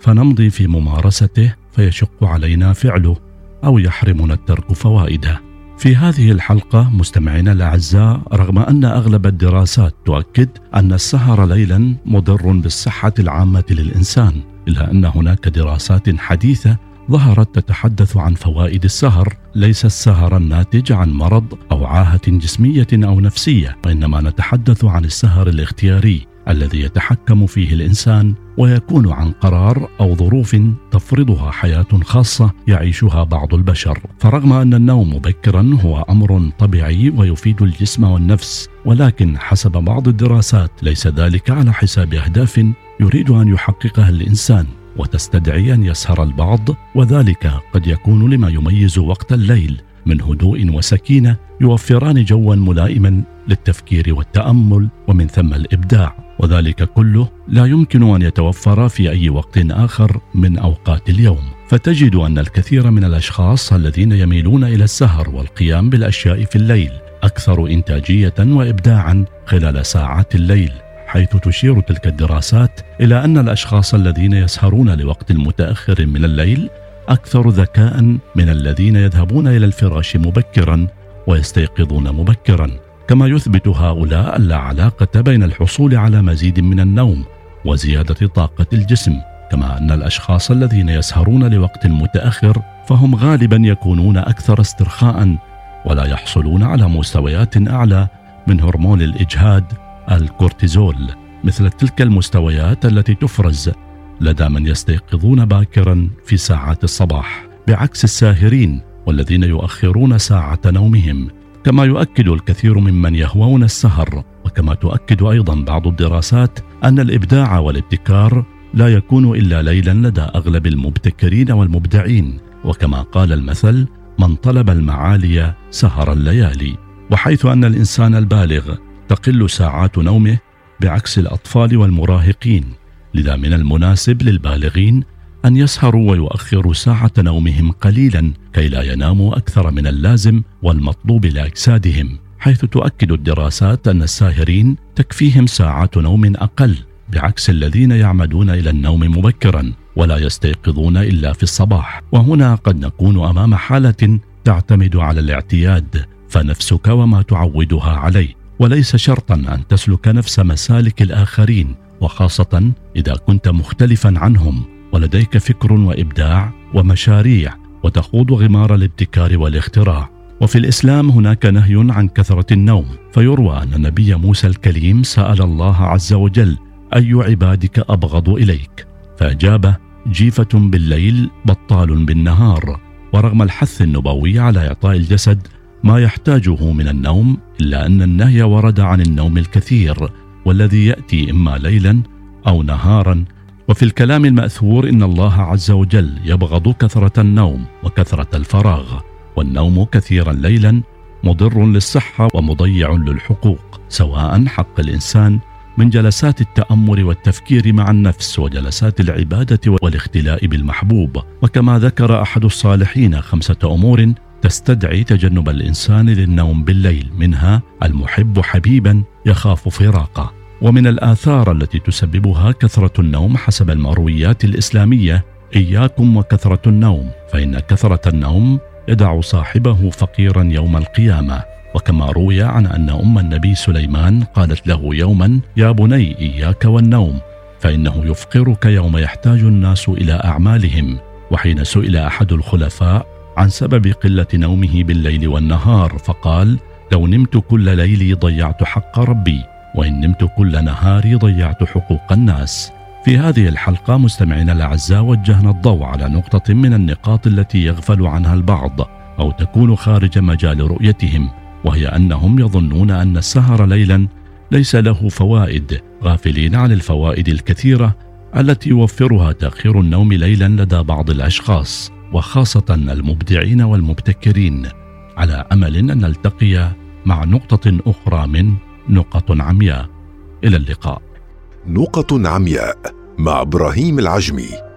فنمضي في ممارسته فيشق علينا فعله أو يحرمنا الترك فوائده. في هذه الحلقة مستمعينا الأعزاء رغم أن أغلب الدراسات تؤكد أن السهر ليلا مضر بالصحة العامة للإنسان، إلا أن هناك دراسات حديثة ظهرت تتحدث عن فوائد السهر ليس السهر الناتج عن مرض أو عاهة جسمية أو نفسية وإنما نتحدث عن السهر الاختياري الذي يتحكم فيه الإنسان ويكون عن قرار أو ظروف تفرضها حياة خاصة يعيشها بعض البشر. فرغم أن النوم مبكرا هو أمر طبيعي ويفيد الجسم والنفس ولكن حسب بعض الدراسات ليس ذلك على حساب أهداف يريد أن يحققها الإنسان وتستدعي أن يسهر البعض وذلك قد يكون لما يميز وقت الليل. من هدوء وسكينة يوفران جوا ملائما للتفكير والتأمل ومن ثم الإبداع. وذلك كله لا يمكن أن يتوفر في أي وقت آخر من أوقات اليوم. فتجد أن الكثير من الأشخاص الذين يميلون إلى السهر والقيام بالأشياء في الليل أكثر إنتاجية وابداعا خلال ساعات الليل حيث تشير تلك الدراسات إلى أن الأشخاص الذين يسهرون لوقت متأخر من الليل أكثر ذكاء من الذين يذهبون إلى الفراش مبكرا ويستيقظون مبكرا. كما يثبت هؤلاء لا علاقه بين الحصول على مزيد من النوم وزيادة طاقة الجسم كما أن الأشخاص الذين يسهرون لوقت متأخر فهم غالبا يكونون أكثر استرخاء ولا يحصلون على مستويات أعلى من هرمون الإجهاد الكورتيزول مثل تلك المستويات التي تفرز لدى من يستيقظون باكرا في ساعات الصباح بعكس الساهرين والذين يؤخرون ساعة نومهم. كما يؤكد الكثير ممن يهوون السهر وكما تؤكد أيضا بعض الدراسات أن الإبداع والابتكار لا يكون إلا ليلا لدى أغلب المبتكرين والمبدعين. وكما قال المثل من طلب المعالي سهر الليالي وحيث أن الإنسان البالغ تقل ساعات نومه بعكس الأطفال والمراهقين. لذا من المناسب للبالغين أن يسهروا ويؤخروا ساعة نومهم قليلا كي لا يناموا أكثر من اللازم والمطلوب لأجسادهم حيث تؤكد الدراسات أن الساهرين تكفيهم ساعات نوم أقل بعكس الذين يعمدون إلى النوم مبكرا ولا يستيقظون إلا في الصباح. وهنا قد نكون أمام حالة تعتمد على الاعتياد فنفسك وما تعودها عليه. وليس شرطا أن تسلك نفس مسالك الآخرين وخاصة إذا كنت مختلفا عنهم ولديك فكر وإبداع ومشاريع وتخوض غمار الابتكار والاختراع. وفي الإسلام هناك نهي عن كثرة النوم فيروى أن النبي موسى الكليم سأل الله عز وجل أي عبادك أبغض إليك؟ فأجاب جيفة بالليل بطال بالنهار. ورغم الحث النبوي على إعطاء الجسد ما يحتاجه من النوم إلا أن النهي ورد عن النوم الكثير. والذي يأتي إما ليلا أو نهارا. وفي الكلام المأثور إن الله عز وجل يبغض كثرة النوم وكثرة الفراغ والنوم كثيرا ليلا مضر للصحة ومضيع للحقوق سواء حق الإنسان من جلسات التأمل والتفكير مع النفس وجلسات العبادة والاختلاء بالمحبوب. وكما ذكر أحد الصالحين خمسة أمور تستدعي تجنب الإنسان للنوم بالليل منها المحب حبيبا يخاف فراقه ومن الآثار التي تسببها كثرة النوم حسب المرويات الإسلامية إياكم وكثرة النوم فإن كثرة النوم يدع صاحبه فقيرا يوم القيامة. وكما روي عن أن أم النبي سليمان قالت له يوما يا بني إياك والنوم. فإنه يفقرك يوم يحتاج الناس إلى أعمالهم. وحين سئل أحد الخلفاء عن سبب قلة نومه بالليل والنهار فقال لو نمت كل ليلي ضيعت حق ربي. وإن نمت كل نهاري ضيعت حقوق الناس. في هذه الحلقة مستمعينا الأعزاء وجهنا الضوء على نقطة من النقاط التي يغفل عنها البعض أو تكون خارج مجال رؤيتهم وهي أنهم يظنون أن السهر ليلا ليس له فوائد غافلين عن الفوائد الكثيرة التي يوفرها تأخير النوم ليلا لدى بعض الأشخاص وخاصة المبدعين والمبتكرين على أمل أن نلتقي مع نقطة أخرى من نقط عمياء. إلى اللقاء. نقط عمياء مع إبراهيم العجمي.